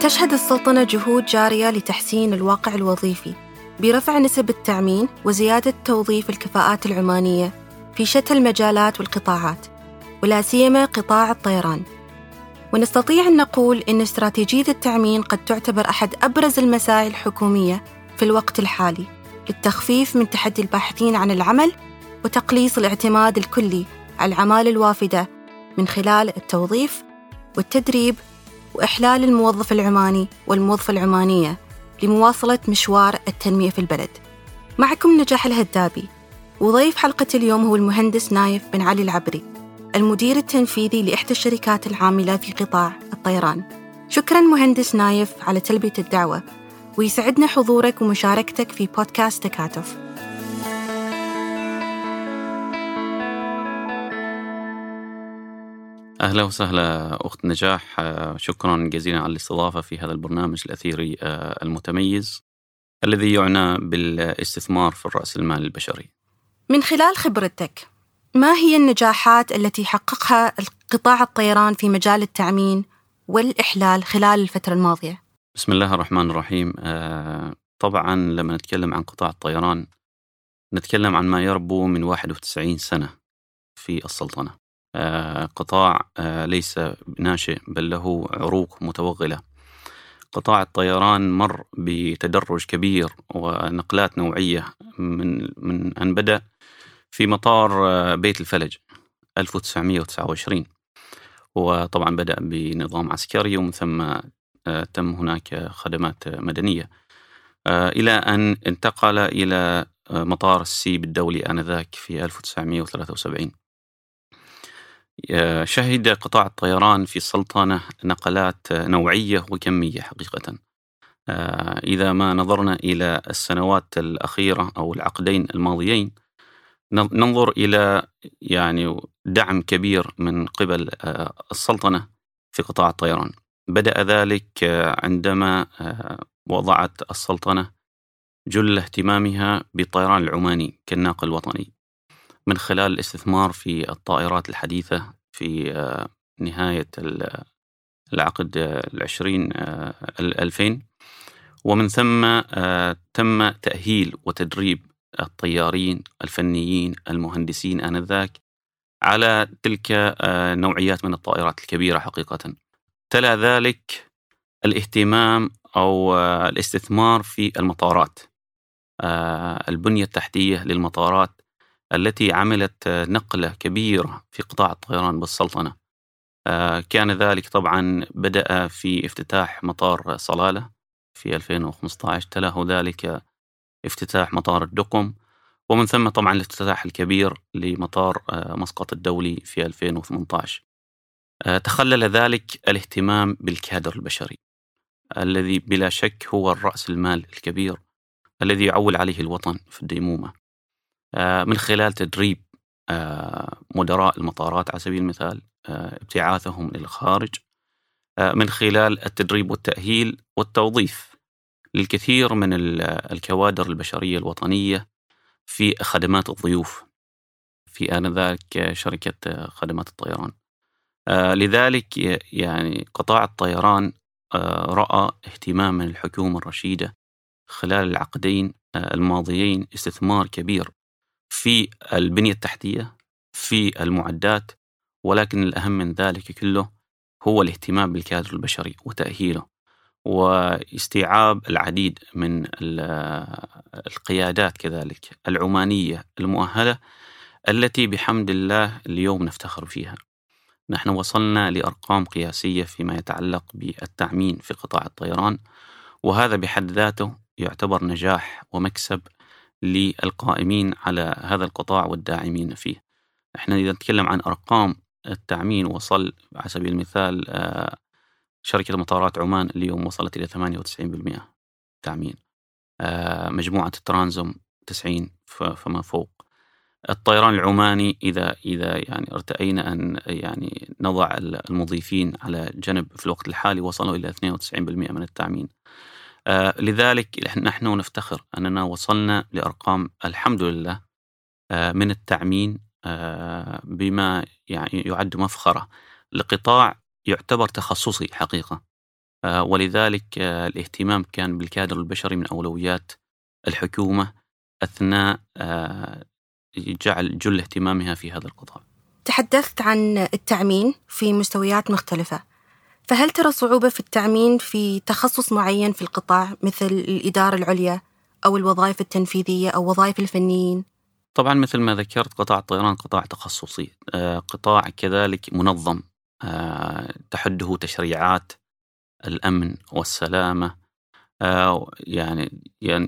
تشهد السلطنة جهود جارية لتحسين الواقع الوظيفي برفع نسب التعمين وزيادة توظيف الكفاءات العمانية في شتى المجالات والقطاعات ولا سيما قطاع الطيران. ونستطيع أن نقول أن استراتيجية التعمين قد تعتبر أحد أبرز المساعي الحكومية في الوقت الحالي للتخفيف من تحدي الباحثين عن العمل وتقليص الاعتماد الكلي على العمالة الوافدة من خلال التوظيف والتدريب وإحلال الموظف العماني والموظفة العمانية لمواصلة مشوار التنمية في البلد. معكم نجاح الهدابي. وضيف حلقة اليوم هو المهندس نايف بن علي العبري المدير التنفيذي لإحدى الشركات العاملة في قطاع الطيران. شكرا مهندس نايف على تلبية الدعوة ويسعدنا حضورك ومشاركتك في بودكاست تكاتف. أهلا وسهلا أخت نجاح. شكرا جزيلا على الاستضافة في هذا البرنامج الأثيري المتميز الذي يعنى بالاستثمار في الرأس المال البشري. من خلال خبرتك ما هي النجاحات التي حققها قطاع الطيران في مجال التأمين والإحلال خلال الفترة الماضية؟ بسم الله الرحمن الرحيم. طبعا لما نتكلم عن قطاع الطيران نتكلم عن ما يربو من 91 سنة في السلطنة. قطاع ليس ناشئ بل له عروق متوغلة. قطاع الطيران مر بتدرج كبير ونقلات نوعية من من أن بدأ في مطار بيت الفلج 1929 وطبعا بدأ بنظام عسكري ومن ثم تم هناك خدمات مدنية. إلى أن انتقل إلى مطار السيب الدولي آنذاك في 1973 شهد قطاع الطيران في السلطنة نقلات نوعية وكمية حقيقة. إذا ما نظرنا إلى السنوات الأخيرة أو العقدين الماضيين ننظر إلى يعني دعم كبير من قبل السلطنة في قطاع الطيران. بدأ ذلك عندما وضعت السلطنة جل اهتمامها بالطيران العماني كالناقل الوطني. من خلال الاستثمار في الطائرات الحديثة في نهاية العقد العشرين الألفين ومن ثم تم تأهيل وتدريب الطيارين الفنيين المهندسين آنذاك على تلك نوعيات من الطائرات الكبيرة حقيقة. تلا ذلك الاهتمام أو الاستثمار في المطارات. البنية التحتية للمطارات التي عملت نقلة كبيرة في قطاع الطيران بالسلطنة. كان ذلك طبعا بدأ في افتتاح مطار صلالة في 2015 تلاه ذلك افتتاح مطار الدقم ومن ثم طبعا الافتتاح الكبير لمطار مسقط الدولي في 2018 تخلل ذلك الاهتمام بالكادر البشري الذي بلا شك هو الرأس المال الكبير الذي يعول عليه الوطن في الديمومة من خلال تدريب مدراء المطارات على سبيل المثال ابتعاثهم إلى الخارج من خلال التدريب والتأهيل والتوظيف للكثير من الكوادر البشرية الوطنية في خدمات الضيوف في آنذاك شركة خدمات الطيران. لذلك يعني قطاع الطيران رأى اهتمام من الحكومة الرشيدة خلال العقدين الماضيين استثمار كبير في البنية التحتية في المعدات ولكن الأهم من ذلك كله هو الاهتمام بالكادر البشري وتأهيله واستيعاب العديد من القيادات كذلك العمانية المؤهلة التي بحمد الله اليوم نفتخر فيها. نحن وصلنا لأرقام قياسية فيما يتعلق بالتعمين في قطاع الطيران وهذا بحد ذاته يعتبر نجاح ومكسب للقائمين على هذا القطاع والداعمين فيه. إحنا إذا نتكلم عن أرقام التعمين وصل على سبيل المثال شركة مطارات عمان اليوم وصلت إلى 98% تأمين مجموعة الترانزوم 90 فما فوق. الطيران العماني إذا إذا يعني ارتأينا أن يعني نضع المضيفين على جنب في الوقت الحالي وصلوا إلى 92% من التأمين آه لذلك نحن نفتخر أننا وصلنا لأرقام الحمد لله آه من التعمين آه بما يعني يعد مفخرة. لقطاع يعتبر تخصصي حقيقة ولذلك الاهتمام كان بالكادر البشري من أولويات الحكومة أثناء جعل جل اهتمامها في هذا القطاع. تحدثت عن التعمين في مستويات مختلفة. فهل ترى صعوبة في التعمين في تخصص معين في القطاع مثل الإدارة العليا أو الوظائف التنفيذية أو وظائف الفنيين؟ طبعا مثل ما ذكرت قطاع الطيران قطاع تخصصي. آه، قطاع كذلك منظم. آه، تحده تشريعات الأمن والسلامة. آه، يعني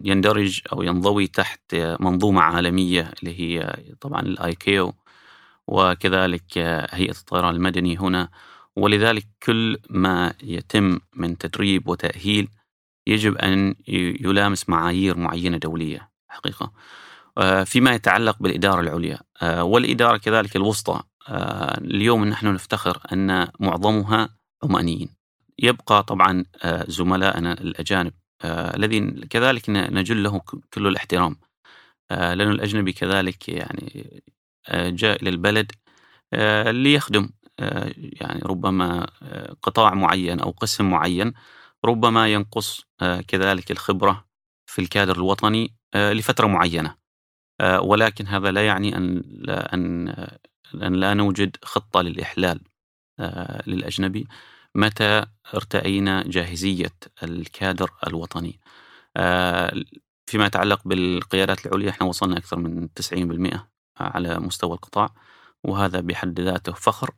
يندرج أو ينضوي تحت منظومة عالمية اللي هي طبعا الآيكيو وكذلك هيئة الطيران المدني هنا. ولذلك كل ما يتم من تدريب وتأهيل يجب أن يلامس معايير معينة دولية حقيقة. آه، فيما يتعلق بالإدارة العليا. آه، والإدارة كذلك الوسطى. آه، اليوم نحن نفتخر أن معظمها عمانيين. يبقى طبعا زملائنا الأجانب الذين كذلك نجل له كل الاحترام. لأن الأجنبي كذلك يعني جاء إلى البلد ليخدم يعني ربما قطاع معين أو قسم معين ربما ينقص كذلك الخبرة في الكادر الوطني لفترة معينة. ولكن هذا لا يعني أن لا, أن, أن لا نوجد خطة للإحلال للأجنبي متى ارتأينا جاهزية الكادر الوطني. فيما يتعلق بالقيادات العليا إحنا وصلنا أكثر من 90% على مستوى القطاع وهذا بحد ذاته فخر.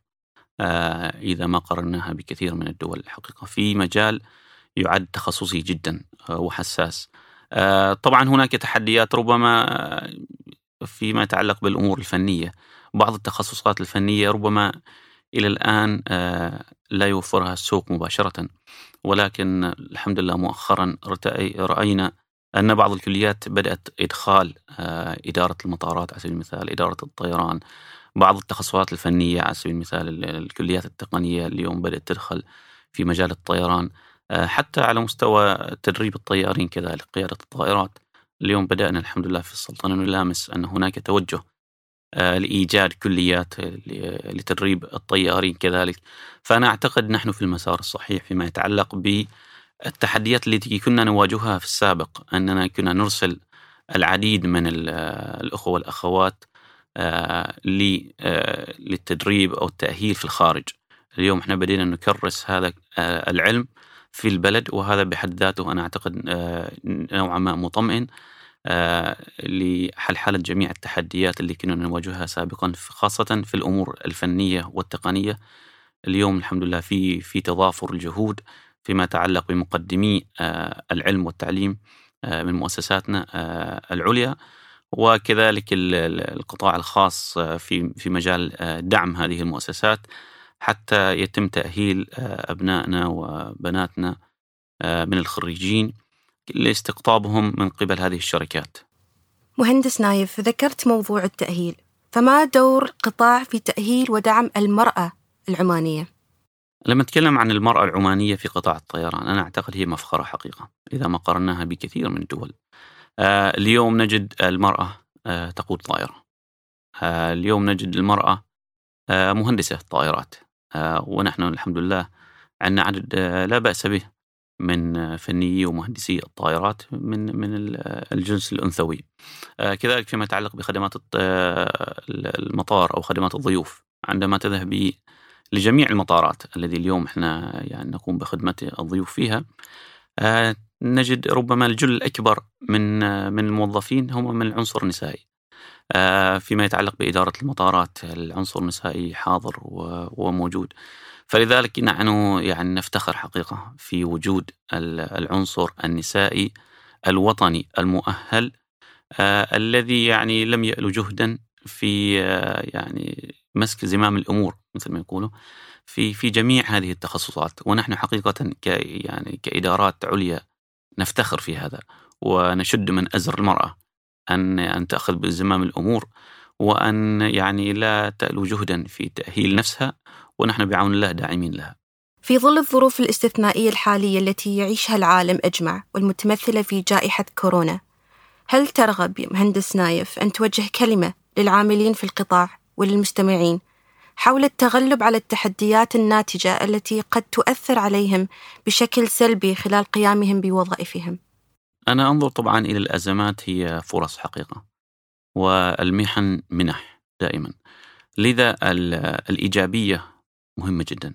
إذا ما قارناها بكثير من الدول الحقيقة في مجال يعد تخصصي جدا وحساس. طبعا هناك تحديات ربما فيما يتعلق بالأمور الفنية. بعض التخصصات الفنية ربما إلى الآن لا يوفرها السوق مباشرة. ولكن الحمد لله مؤخرا رأينا أن بعض الكليات بدأت إدخال إدارة المطارات على سبيل المثال إدارة الطيران بعض التخصصات الفنية على سبيل المثال الكليات التقنية اليوم بدأت تدخل في مجال الطيران آه، حتى على مستوى تدريب الطيارين كذلك قيادة الطائرات. اليوم بدأنا الحمد لله في السلطنة نلامس أن هناك توجه آه، لإيجاد كليات لتدريب الطيارين كذلك. فأنا أعتقد نحن في المسار الصحيح فيما يتعلق بالتحديات التي كنا نواجهها في السابق أننا كنا نرسل العديد من الأخوة والأخوات آه، للتدريب أو التأهيل في الخارج. اليوم إحنا بدينا نكرس هذا العلم في البلد وهذا بحد ذاته أنا أعتقد آه، نوعا ما مطمئن آه، لحلحلة جميع التحديات اللي كنا نواجهها سابقا خاصة في الأمور الفنية والتقنية. اليوم الحمد لله في في تضافر الجهود فيما يتعلق بمقدمي آه، العلم والتعليم من مؤسساتنا العليا. وكذلك القطاع الخاص في في مجال دعم هذه المؤسسات حتى يتم تأهيل آه، أبنائنا وبناتنا آه، من الخريجين لاستقطابهم من قبل هذه الشركات. مهندس نايف ذكرت موضوع التأهيل. فما دور قطاع في تأهيل ودعم المرأة العمانية؟ لما نتكلم عن المرأة العمانية في قطاع الطيران أنا أعتقد هي مفخرة حقيقة إذا ما قارناها بكثير من الدول. آه اليوم نجد المرأة آه تقود طائرة. آه اليوم نجد المرأة آه مهندسة طائرات. آه، ونحن الحمد لله عندنا عدد آه، لا بأس به من آه، فنيي ومهندسي الطائرات من من الجنس الأنثوي. كذلك فيما يتعلق بخدمات المطار أو خدمات الضيوف. عندما تذهب لجميع المطارات الذي اليوم إحنا يعني نقوم بخدمة الضيوف فيها نجد ربما الجل الأكبر من من الموظفين هم من العنصر النسائي. آه، فيما يتعلق بإدارة المطارات العنصر النسائي حاضر وموجود فلذلك نحن يعني نفتخر حقيقة في وجود العنصر النسائي الوطني المؤهل آه الذي يعني لم يألو جهدا في آه يعني مسك زمام الأمور مثل ما يقولوا في في جميع هذه التخصصات ونحن حقيقة ك يعني كإدارات عليا نفتخر في هذا ونشد من أزر المرأة أن أن تأخذ بزمام الأمور وأن يعني لا تألو جهدا في تأهيل نفسها ونحن بعون الله داعمين لها. في ظل الظروف الاستثنائية الحالية التي يعيشها العالم أجمع والمتمثلة في جائحة كورونا، هل ترغب مهندس نايف أن توجه كلمة للعاملين في القطاع وللمستمعين حول التغلب على التحديات الناتجة التي قد تؤثر عليهم بشكل سلبي خلال قيامهم بوظائفهم. أنا أنظر طبعا إلى الأزمات هي فرص حقيقة والمحن منح دائما. لذا الإيجابية مهمة جدا.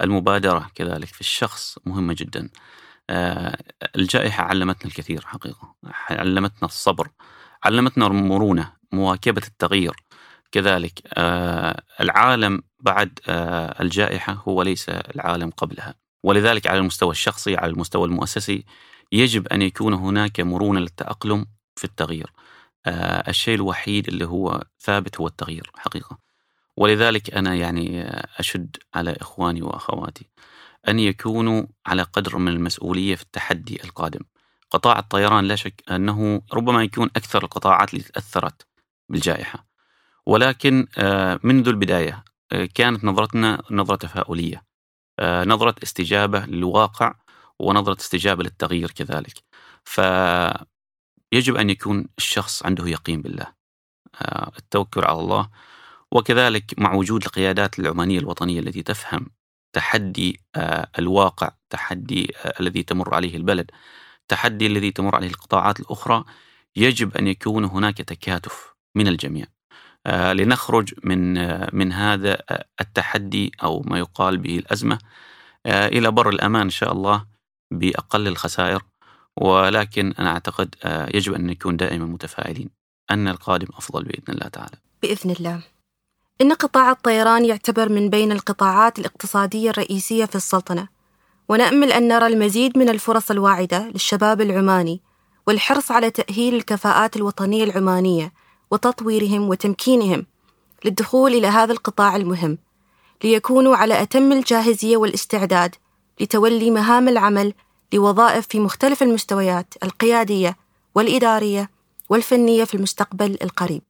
المبادرة كذلك في الشخص مهمة جدا. آه، الجائحة علمتنا الكثير حقيقة. علمتنا الصبر. علمتنا المرونة مواكبة التغيير. كذلك آه، العالم بعد آه، الجائحة هو ليس العالم قبلها. ولذلك على المستوى الشخصي على المستوى المؤسسي يجب أن يكون هناك مرونة للتأقلم في التغيير. الشيء الوحيد اللي هو ثابت هو التغيير حقيقة. ولذلك أنا يعني أشد على إخواني وأخواتي أن يكونوا على قدر من المسؤولية في التحدي القادم. قطاع الطيران لا شك أنه ربما يكون أكثر القطاعات اللي تأثرت بالجائحة. ولكن آه، منذ البداية آه، كانت نظرتنا نظرة تفاؤلية آه، نظرة استجابة للواقع ونظرة استجابة للتغيير كذلك. فيجب أن يكون الشخص عنده يقين بالله التوكل على الله وكذلك مع وجود القيادات العمانية الوطنية التي تفهم تحدي الواقع تحدي الذي تمر عليه البلد تحدي الذي تمر عليه القطاعات الأخرى يجب أن يكون هناك تكاتف من الجميع. لنخرج من من هذا التحدي أو ما يقال به الأزمة إلى بر الأمان إن شاء الله بأقل الخسائر. ولكن أنا أعتقد يجب أن نكون دائما متفائلين أن القادم أفضل بإذن الله تعالى. بإذن الله. إن قطاع الطيران يعتبر من بين القطاعات الاقتصادية الرئيسية في السلطنة ونأمل أن نرى المزيد من الفرص الواعدة للشباب العماني والحرص على تأهيل الكفاءات الوطنية العمانية وتطويرهم وتمكينهم للدخول إلى هذا القطاع المهم ليكونوا على أتم الجاهزية والاستعداد لتولي مهام العمل لوظائف في مختلف المستويات القيادية والإدارية والفنية في المستقبل القريب.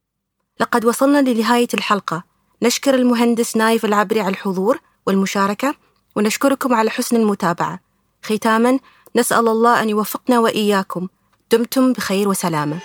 لقد وصلنا لنهاية الحلقة. نشكر المهندس نايف العبري على الحضور والمشاركة ونشكركم على حسن المتابعة. ختاما نسأل الله أن يوفقنا وإياكم. دمتم بخير وسلامة.